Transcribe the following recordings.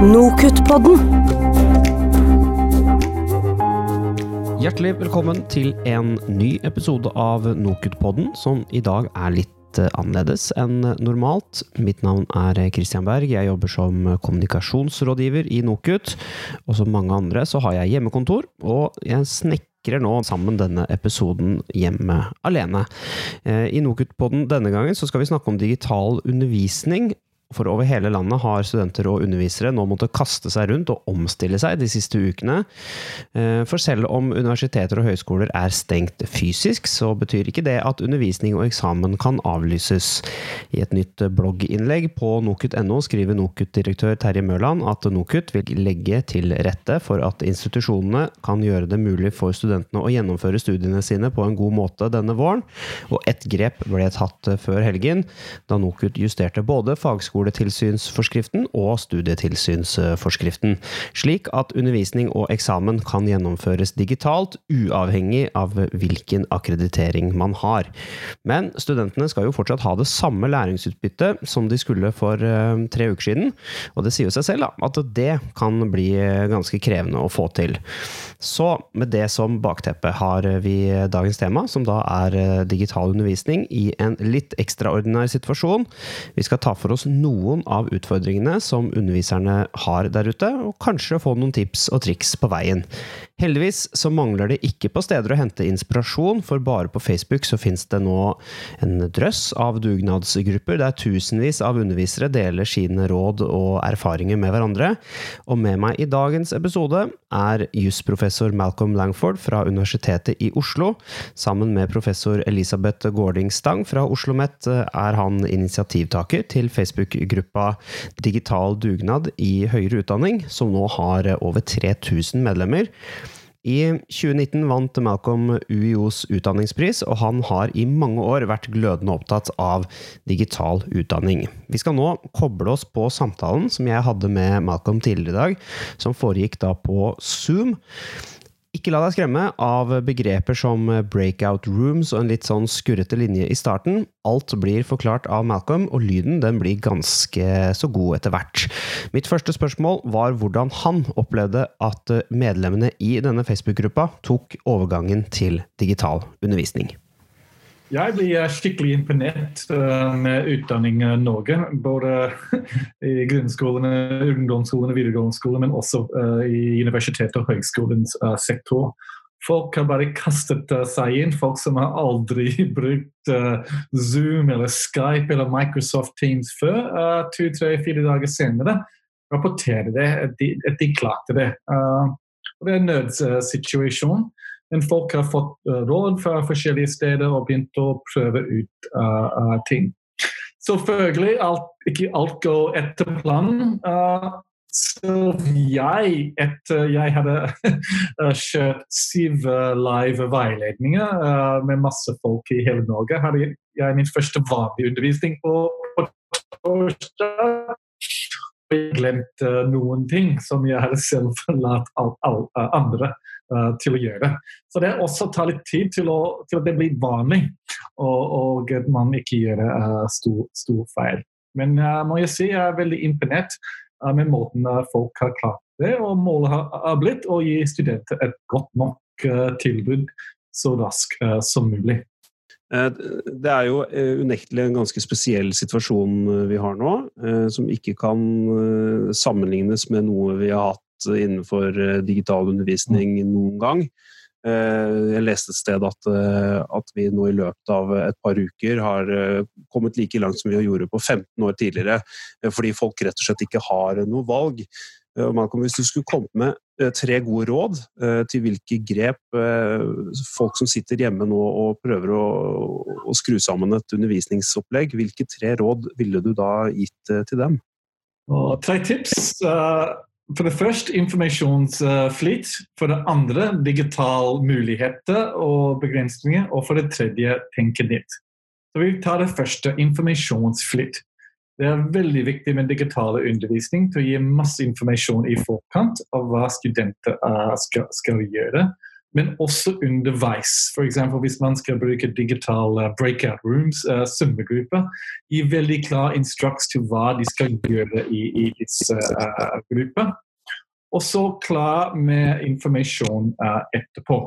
Nokutt-podden. Hjertelig velkommen til en ny episode av Nokutt-podden, som i dag er litt eh, annerledes enn normalt. Mitt navn er Christian Berg, jeg jobber som kommunikasjonsrådgiver i Nokut. Og som mange andre så har jeg hjemmekontor, og jeg snekrer nå sammen denne episoden hjemme alene. Eh, I Nokut-podden denne gangen så skal vi snakke om digital undervisning, for over hele landet har studenter og undervisere nå måttet kaste seg rundt og omstille seg de siste ukene. Eh, for selv om universiteter og høyskoler er stengt fysisk, så betyr ikke det at undervisning og eksamen kan avlyses. I et nytt blogginnlegg på nokut.no skriver NOKUT-direktør Terje Mørland at NOKUT vil legge til rette for at institusjonene kan gjøre det mulig for studentene å gjennomføre studiene sine på en god måte denne våren, og ett grep ble tatt før helgen, da NOKUT justerte både fagskoler høyskoletilsynsforskriften og studietilsynsforskriften, slik at undervisning og eksamen kan gjennomføres digitalt, uavhengig av hvilken akkreditering man har. Men studentene skal jo fortsatt ha det samme læringsutbyttet som de skulle for uh, tre uker siden, og det sier jo seg selv at det kan bli ganske krevende å få til. Så med det som bakteppe har vi dagens tema, som da er digital undervisning i en litt ekstraordinær situasjon. Vi skal ta for oss noe noen av utfordringene som underviserne har der ute, og kanskje få noen tips og triks på veien. Heldigvis så mangler det ikke på steder å hente inspirasjon, for bare på Facebook så finnes det nå en drøss av dugnadsgrupper der tusenvis av undervisere deler sine råd og erfaringer med hverandre. Og med meg i dagens episode er jusprofessor Malcolm Langford fra Universitetet i Oslo. Sammen med professor Elisabeth Gårding Stang fra Oslo OsloMet er han initiativtaker til Facebook-gruppa Digital dugnad i høyere utdanning, som nå har over 3000 medlemmer. I 2019 vant Malcolm UiOs utdanningspris, og han har i mange år vært glødende opptatt av digital utdanning. Vi skal nå koble oss på samtalen som jeg hadde med Malcolm tidligere i dag, som foregikk da på Zoom. Ikke la deg skremme av begreper som breakout rooms og en litt sånn skurrete linje i starten. Alt blir forklart av Malcolm, og lyden den blir ganske så god etter hvert. Mitt første spørsmål var hvordan han opplevde at medlemmene i denne Facebook-gruppa tok overgangen til digital undervisning. Jeg blir skikkelig imponert eh, med utdanning i Norge. Både i grunnskolene, ungdomsskolene, videregående skole, men også eh, i universitet og høgskolens eh, sektor. Folk har bare kastet seg inn. Folk som har aldri brukt Zoom eller Skype eller Microsoft Teams før. To, tre, fire dager senere rapporterer at de, at de klarte det. Det er en nødsituasjon. Men folk har fått uh, råd fra forskjellige steder og begynt å prøve ut uh, ting. Selvfølgelig, alt, ikke alt går etter planen. så jeg, etter jeg hadde kjørt syv live veiledninger med masse folk i hele Norge, hadde jeg min første vanlige undervisning på, på torsdag. Jeg glemte noen ting som jeg har selv forlatt andre uh, til å gjøre. Så det også tar litt tid til, å, til at det blir vanlig, og, at man ikke gjør uh, stor, stor, feil. Men uh, må jeg si jeg er veldig imponert uh, med måten folk har klart det. Og målet har blitt å gi studenter et godt nok tilbud så raskt som mulig. Det er jo unektelig en ganske spesiell situasjon vi har nå, som ikke kan sammenlignes med noe vi har hatt innenfor eh, digital undervisning noen gang. Eh, jeg leste et sted at, eh, at, vi nå i løpet av et par uker har kommet like langt som vi gjorde på 15 år tidligere, fordi folk rett og slett ikke har noe valg. Malcolm, hvis du skulle kommet med tre gode råd til hvilke grep folk som sitter hjemme nå og prøver å, å skru sammen et undervisningsopplegg, hvilke tre råd ville du da gitt til dem? Tre tips. For det første informasjonsflyt. For det andre digital muligheter og begrensninger. Og for det tredje tenke nytt. Så Vi tar det første informasjonsflyt. Det er veldig viktig med digital undervisning til å gi masse informasjon i forkant av hva studenter skal, skal gjøre. men også underveis. F.eks. hvis man skal bruke digitale breakout rooms, uh, svømmegrupper, gi veldig klar instruks til hva de skal gjøre i, i disse uh, grupper. Og så klar med informasjon uh, etterpå.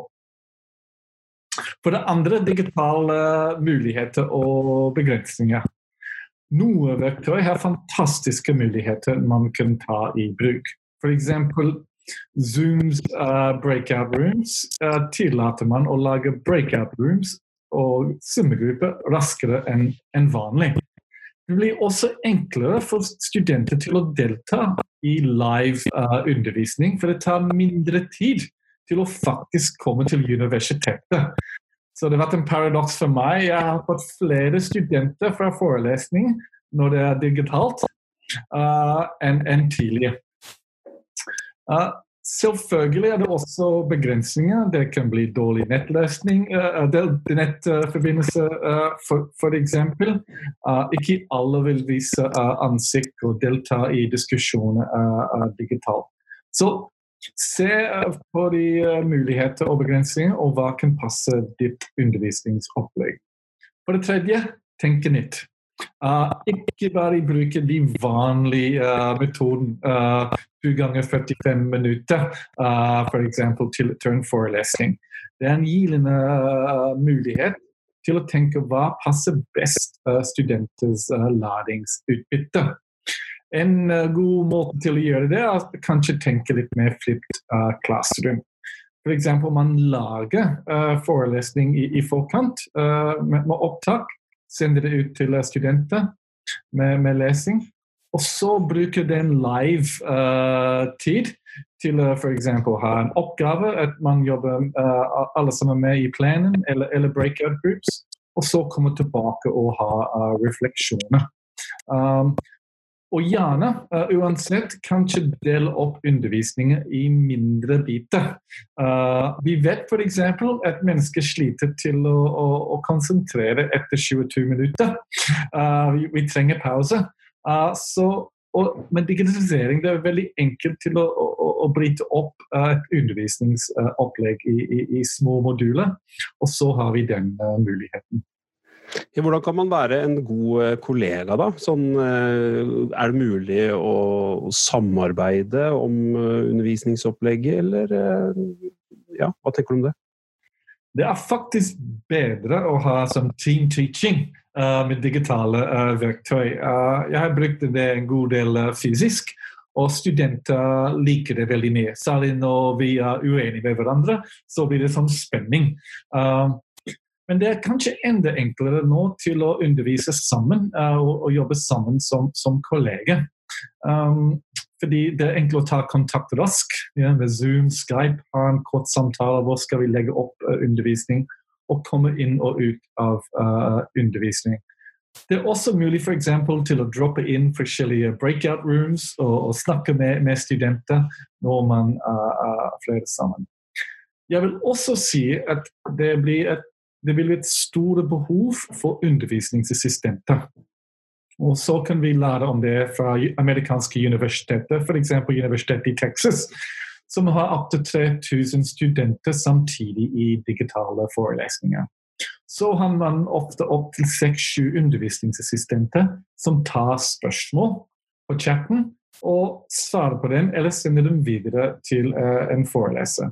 For det andre digitale muligheter og begrensninger. Noen verktøy har fantastiske muligheter man kan ta i bruk. F.eks. Zooms uh, breakout rooms uh, tillater man å lage breakout rooms og svømmegrupper raskere enn en vanlig. Det blir også enklere for studenter til å delta i live uh, undervisning, for det tar mindre tid til å faktisk komme til universitetet. Så det har vært en paradoks for meg. Jeg har fått flere studenter fra forelesning når det er digitalt, uh, enn en tidligere. Uh, selvfølgelig er det også begrensninger. Det kan bli dårlig nettløsning, uh, nettforbindelse uh. Uh, ikke alle vil vise ansikt og delta i diskusjoner digitalt. Så Se eh, på de eh, muligheter og begrensninger, og hva kan passe ditt undervisningsopplegg. For det tredje, tenke nytt. Uh, ikke bare bruke de vanlige uh, metodene uh, 2 ganger 45 minutter, uh, f.eks. til, turnforelesning. Det er en gilende uh, mulighet til å tenke hva passer best uh, studenters læringsutbytte. En uh, god måte til å gjøre det er å kanskje tenke litt mer fritt uh, klasserom. F.eks. man lager uh, forelesning i, i forkant med, med, opptak. Sender det ut til studenter med, med lesing. Og så bruker den live-tid til å f.eks. ha en oppgave. At man jobber alle som er med i planen, eller, eller breakout groups. Og så komme tilbake og ha refleksjoner. Um, og gjerne, uh, uansett, kanskje dele opp undervisningen i mindre biter. Uh, vi vet f.eks. at mennesker sliter til å, å, å, konsentrere etter 22 minutter. Uh, vi, vi, trenger pause. så, og, med digitalisering det er veldig enkelt til å, å, å bryte opp et undervisningsopplegg i, i, i, små moduler. Og så har vi den muligheten. Hvordan kan man være en god eh, kollega, da? Sånn, eh, er det mulig å samarbeide om eh, undervisningsopplegget, eller ja, hva tenker du om det? Det er faktisk bedre å ha som team teaching uh, med digitale uh, verktøy. Uh, jeg har brukt det en god del fysisk, og studenter liker det veldig mye. Særlig når vi er uenige med hverandre, så blir det sånn spenning. Men det er kanskje enda enklere nå til å undervise sammen uh, og, og, jobbe sammen som, som kolleger. Um, fordi det er enkelt å ta kontakt raskt ja, ved Zoom, Skype, ha en kort samtale. Hvor skal vi legge opp uh, undervisning? Og komme inn og ut av uh, undervisning. Det er også mulig for eksempel, til å droppe inn forskjellige breakout rooms og, og snakke med, med, studenter når man er flere sammen. Jeg vil også si at det blir et det vil et stort behov for undervisningsassistenter. Og så kan vi lære om det fra amerikanske universiteter, f.eks. Universitetet i Texas, som har opptil 3000 studenter samtidig i digitale forelesninger. Så har man ofte opptil seks-sju undervisningsassistenter som tar spørsmål på chatten og svarer på dem, eller sender dem videre til uh, en foreleser.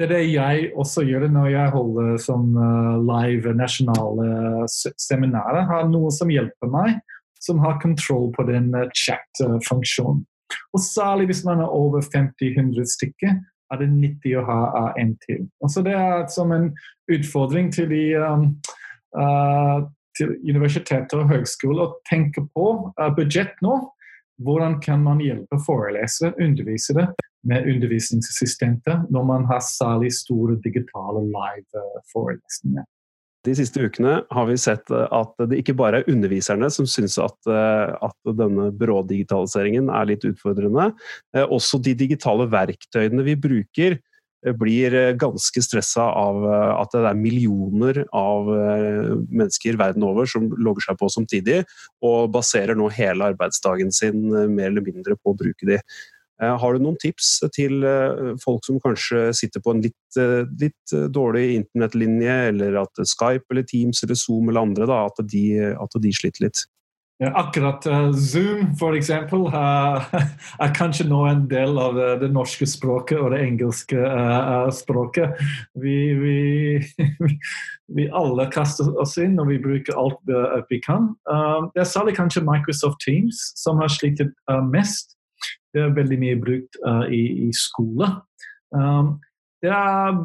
Det er det jeg også gjør når jeg holder som uh, live nasjonale seminarer. Har noen som hjelper meg, som har kontroll på den uh, chat-funksjonen. Og Særlig hvis man er over 50-100 stykker, er det nyttig å ha uh, en til. Også det er som en utfordring til, de, uh, til universiteter og høgskoler å tenke på uh, budsjett nå. Hvordan kan man hjelpe forelesere, undervisere med undervisningsassistenter når man har særlig store digitale live-forelesninger. De siste ukene har vi sett at det ikke bare er underviserne som syns at, at denne brådigitaliseringen er litt utfordrende. Også de digitale verktøyene vi bruker, blir ganske stressa av at det er millioner av mennesker verden over som logger seg på samtidig, og baserer nå hele arbeidsdagen sin mer eller mindre på å bruke de. Har du noen tips til folk som kanskje sitter på en litt, litt dårlig internettlinje, eller at Skype eller Teams eller Zoom eller andre, da, at, de, at de sliter litt? Ja, akkurat Zoom, for eksempel, er kanskje nå en del av det norske språket og det engelske språket. Vi, vi, vi, alle kaster oss inn, og vi bruker alt vi kan. det er særlig kanskje Microsoft Teams som har slitt mest. Det er veldig mye brukt i, i skole. Um, det er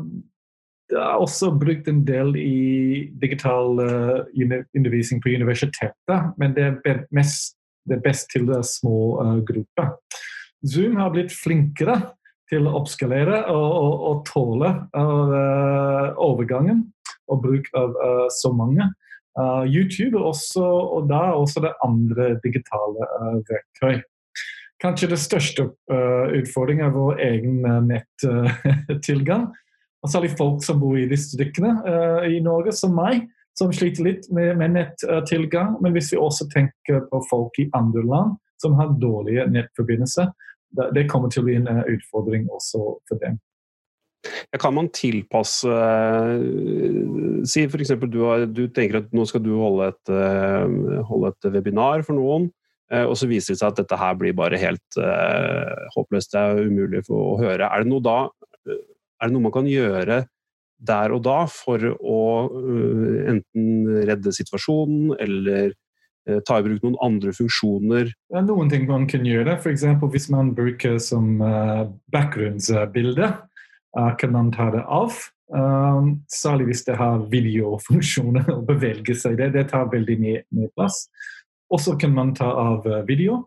det er også brukt en del i digital uh, undervisning på universitetet, men det er mest det er best til det små uh, grupper. Zoom har blitt flinkere til å oppskalere og, og, og tåle uh, overgangen og bruk av så mange. YouTube også, og da også det andre digitale verktøy. Kanskje det største utfordringen er vår egen nettilgang og særlig folk som bor i distriktene uh, i Norge, som meg, som sliter litt med, med nettilgang. Men hvis vi også tenker på folk i andre land som har dårlige nettforbindelser, det, det kommer til å bli en uh, utfordring også for dem. Kan man tilpasse uh, Si f.eks. Du, du tenker at nå skal du holde et, uh, holde et webinar for noen. Uh, og så viser det seg at dette her blir bare helt håpløst, det er umulig for å høre. Er det da er det noe man kan gjøre der og da for å uh, enten redde situasjonen eller uh, ta i bruk noen andre funksjoner? Det er noen ting man kan gjøre. F.eks. hvis man bruker som uh, bakgrunnsbilde, uh, kan man ta det av. Um, særlig hvis det har videofunksjoner og bevege seg. Det, det tar veldig mye plass. Og så kan man ta av video.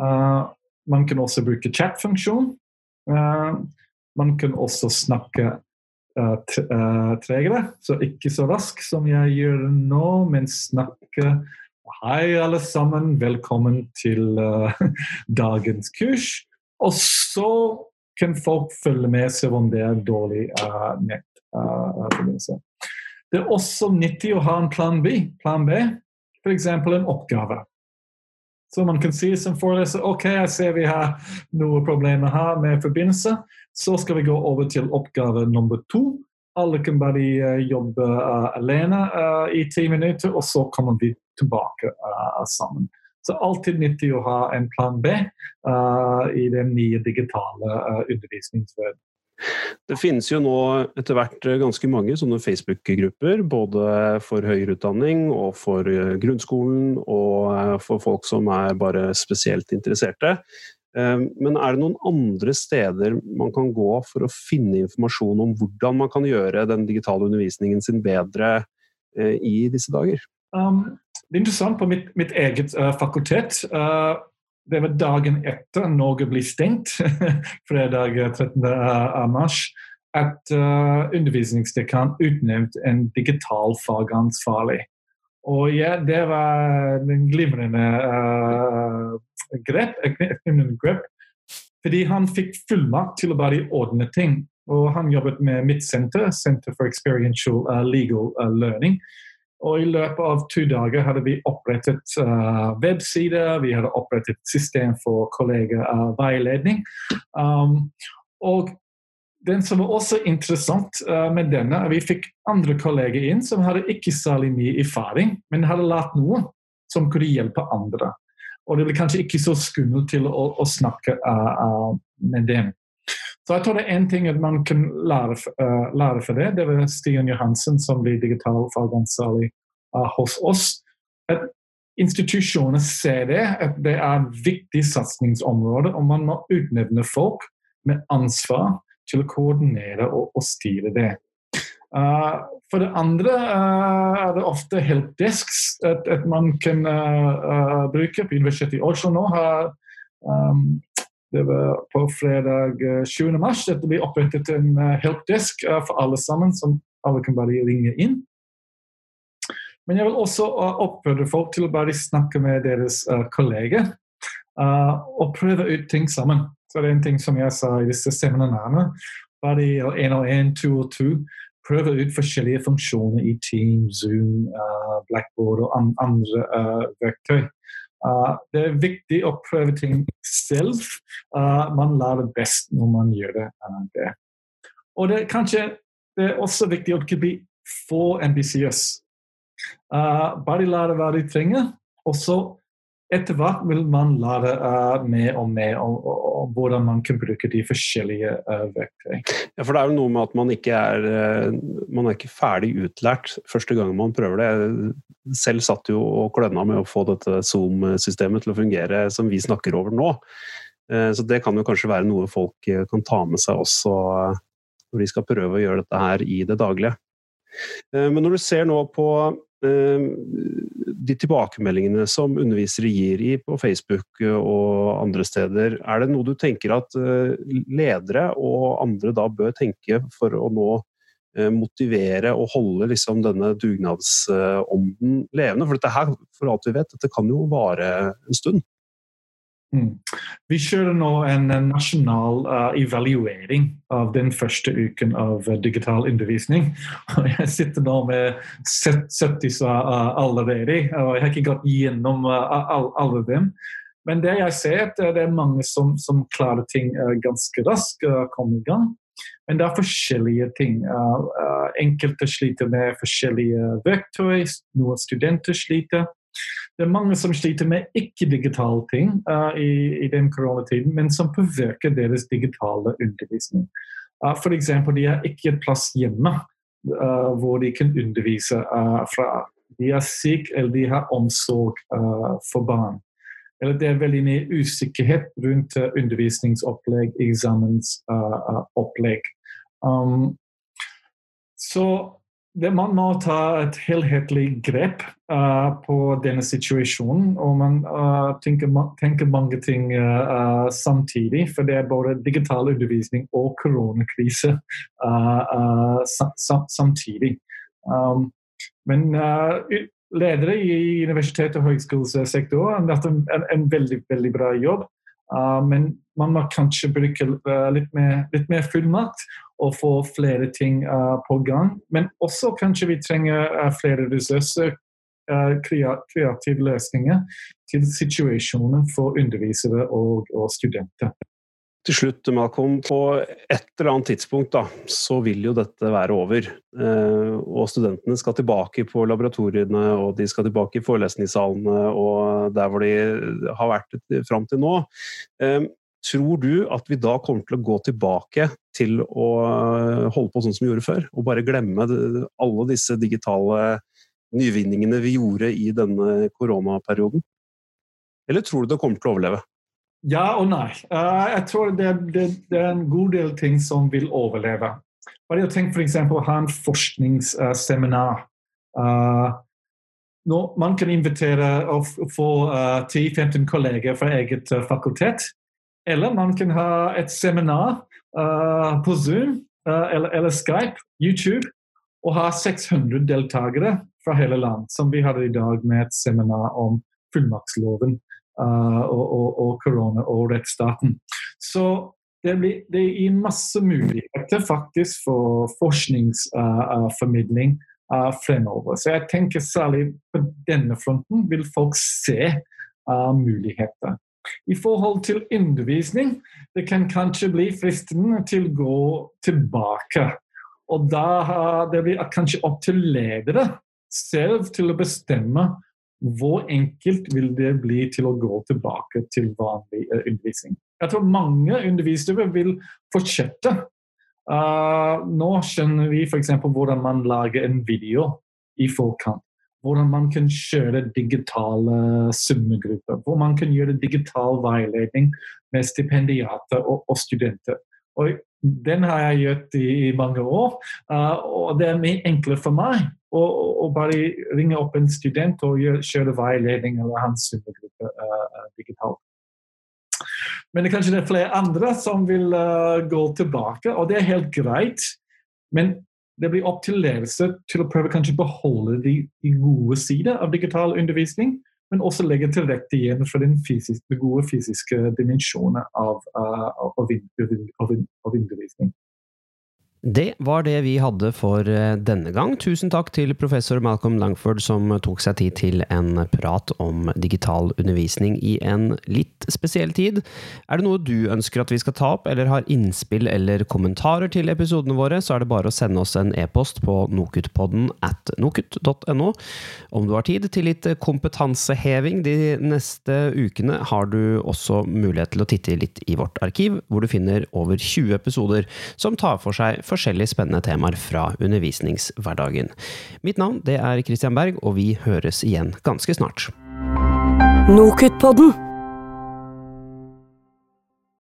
Uh, man kan også bruke chat-funksjon. Uh, man kan også snakke uh, tregere, så ikke så rask som jeg gjør nå, men snakke Hei, alle sammen. Velkommen til dagens kurs. Og så kan folk følge med selv om det er dårlig nettforbindelse. Det er også nyttig å ha en plan B. Plan B, f.eks. en oppgave. Så man kan si som foreleser ok, jeg ser vi har noen problemer her med forbindelse. Så skal vi gå over til oppgave nummer to. Alle kan bare uh, jobbe uh, alene uh, i ti minutter, og så kommer vi tilbake sammen. Så alltid nyttig å ha en plan B i den nye digitale undervisningsverdenen. Det finnes jo nå etter hvert ganske mange sånne Facebook-grupper, både for høyere utdanning og for grunnskolen, og for folk som er bare spesielt interesserte. Men er det noen andre steder man kan gå for å finne informasjon om hvordan man kan gjøre den digitale undervisningen sin bedre eh, i disse dager? Um, det er interessant på mitt, mitt eget uh, fakultet. Uh, det var dagen etter Norge ble stengt, fredag 13. mars, at uh, undervisningsdekan utnevnte en digital fagansvarlig. Og ja, det var en glimrende uh, grep, grep. Fordi han fikk fullmakt til å bare ordne ting. Og han jobbet med mitt senter, Center for Experiential uh, Legal Learning. Og i løpet av to dager hadde vi opprettet uh, websider, vi hadde opprettet system for kollegaveiledning. Um, og den som var også interessant uh, med denne, vi fikk andre kolleger inn som hadde ikke særlig mye erfaring, men hadde lært noe som kunne hjelpe andre. Og det ble kanskje ikke så skummelt til å, å snakke uh, med dem. Så jeg tror det er én ting man kan lære, uh, lære for det. Det var Stian Johansen som blir digital fagansvarlig hos oss. At institusjoner ser det, at det er viktig satsingsområde, og man må utnevne folk med ansvar til å koordinere og, og styre det. Uh, for det andre uh, er det ofte helpdesks at, at man kan uh, bruke. På Universitetet i Oslo nå har um, det var på fredag 7. mars at blir opprettet en helpdesk for alle sammen, som alle kan bare ringe inn. Men jeg vil også oppfordre folk til å bare snakke med deres kolleger og prøve ut ting sammen. Så det er en ting som jeg sa i disse seminarene. Bare én og én, to og to prøve ut forskjellige funksjoner i Team, Zoom, Blackboard og andre verktøy. Uh, det er viktig å prøve ting selv. Uh, man lærer best når man gjør det. Uh, det. Og det, kanskje, det er også viktig å ikke bli for ambisiøs. bare lære hva de trenger, og etter hvert vil man lære uh, mer og mer om, hvordan man kan bruke de forskjellige uh, verktøyene. Ja, for det er jo noe med at man ikke er, uh, man er ikke ferdig utlært første gang man prøver det. Selv satt jo og kløna med å få dette Zoom-systemet til å fungere som vi snakker over nå. Så det kan jo kanskje være noe folk kan ta med seg også når de skal prøve å gjøre dette her i det daglige. Men når du ser nå på de tilbakemeldingene som undervisere gir i på Facebook og andre steder, er det noe du tenker at eh, ledere og andre da bør tenke for å nå eh, motivere og holde liksom denne dugnadsånden levende? For dette her, for alt vi vet, dette kan jo vare en stund. Mm. Vi kjører nå en nasjonal uh, evaluering av den første uken av uh, digital undervisning. Jeg sitter nå med 70 uh, allerede, og jeg har ikke gått gjennom all, alle dem. Men det jeg ser, at det er mange som, som klarer ting ganske raskt, og komme i gang. Men det er forskjellige ting. enkelte sliter med forskjellige verktøy, noen studenter sliter. Det er mange som sliter med ikke-digitale ting uh, i, i, den koronatiden, men som påvirker deres digitale undervisning. Uh, F.eks. de har ikke plass hjemme uh, hvor de kan undervise uh, fra. De er syke eller de har omsorg for barn. Eller det er veldig mye usikkerhet rundt undervisningsopplegg, eksamensopplegg. Um, så det, man må ta et helhetlig grep uh, på denne situasjonen. Og man uh, tenker, tenker, mange ting uh, samtidig. For det er både digital undervisning og koronakrise sam samtidig. Um, men ledere i universitet- og høyskolesektoren har gjort en, en, veldig, veldig bra jobb. men man må kanskje bruke litt mer, litt mer fullmakt og få flere ting uh, på gang. Men også kanskje vi trenger uh, flere ressurser, kreative løsninger til situasjonen for undervisere og, og, studenter. Til slutt, Malcolm, på et eller annet tidspunkt da, så vil jo dette være over. og studentene skal tilbake på laboratoriene, og de skal tilbake i forelesningssalene og der hvor de har vært fram til nå. Tror du at vi da kommer til å gå tilbake til å eh, holde på sånn som vi gjorde før? Og bare glemme alle disse digitale nyvinningene vi gjorde i denne koronaperioden? Eller tror du det kommer til å overleve? Ja og nei. Uh, jeg tror det, det, det, er en god del ting som vil overleve. Bare tenk f.eks. å ha en forskningsseminar. Nå, man kan invitere og få uh, 10-15 kolleger fra eget fakultet eller man kan ha et seminar uh, på Zoom uh, eller, eller, Skype, YouTube, og ha 600 deltakere fra hele land, som vi hadde i dag med et seminar om fullmaktsloven uh, og, korona og rettsstaten. Så det, blir, det gir masse muligheter faktisk for forskningsformidling fremover. Så jeg tenker særlig på denne fronten vil folk se muligheter. I forhold til undervisning, det kan kanskje bli fristende til å gå tilbake. Og da det blir kanskje opp til ledere selv til å bestemme hvor enkelt vil det bli til å gå tilbake til vanlig uh, undervisning. Jeg tror mange undervisere vil fortsette. Uh, nå skjønner vi f.eks. hvordan man lager en video i forkant hvordan man kan kjøre digitale summegrupper. Hvor man kan gjøre digital veiledning med stipendiater og, og studenter. Og den har jeg gjort i, i mange år, uh, og det er mye enklere for meg å, å bare ringe opp en student og gjøre, kjøre veiledning eller hans summergruppe uh, digitalt. Men det er kanskje det er flere andre som vil uh, gå tilbake, og det er helt greit. Men det blir opp til ledelse til å prøve kanskje beholde de, de gode sider av digital undervisning, men også legge til rette igjen for den fysiske, de gode fysiske dimensjonen av, uh, av, av, undervisning. Det var det vi hadde for eh, denne gang. Tusen takk til professor Malcolm Langford som tok seg tid til en prat om digital undervisning i en litt spesiell tid. Er det noe du ønsker at vi skal ta opp, eller har innspill eller kommentarer til episodene våre, så er det bare å sende oss en e-post på nokutpodden at nokut.no. Om du har tid til litt kompetanseheving de neste ukene, har du også mulighet til å titte litt i vårt arkiv, hvor du finner over 20 episoder som tar for seg forskjellige spennende temaer fra undervisningshverdagen. Mitt navn det er Christian Berg, og vi høres igjen ganske snart. Nokutpodden.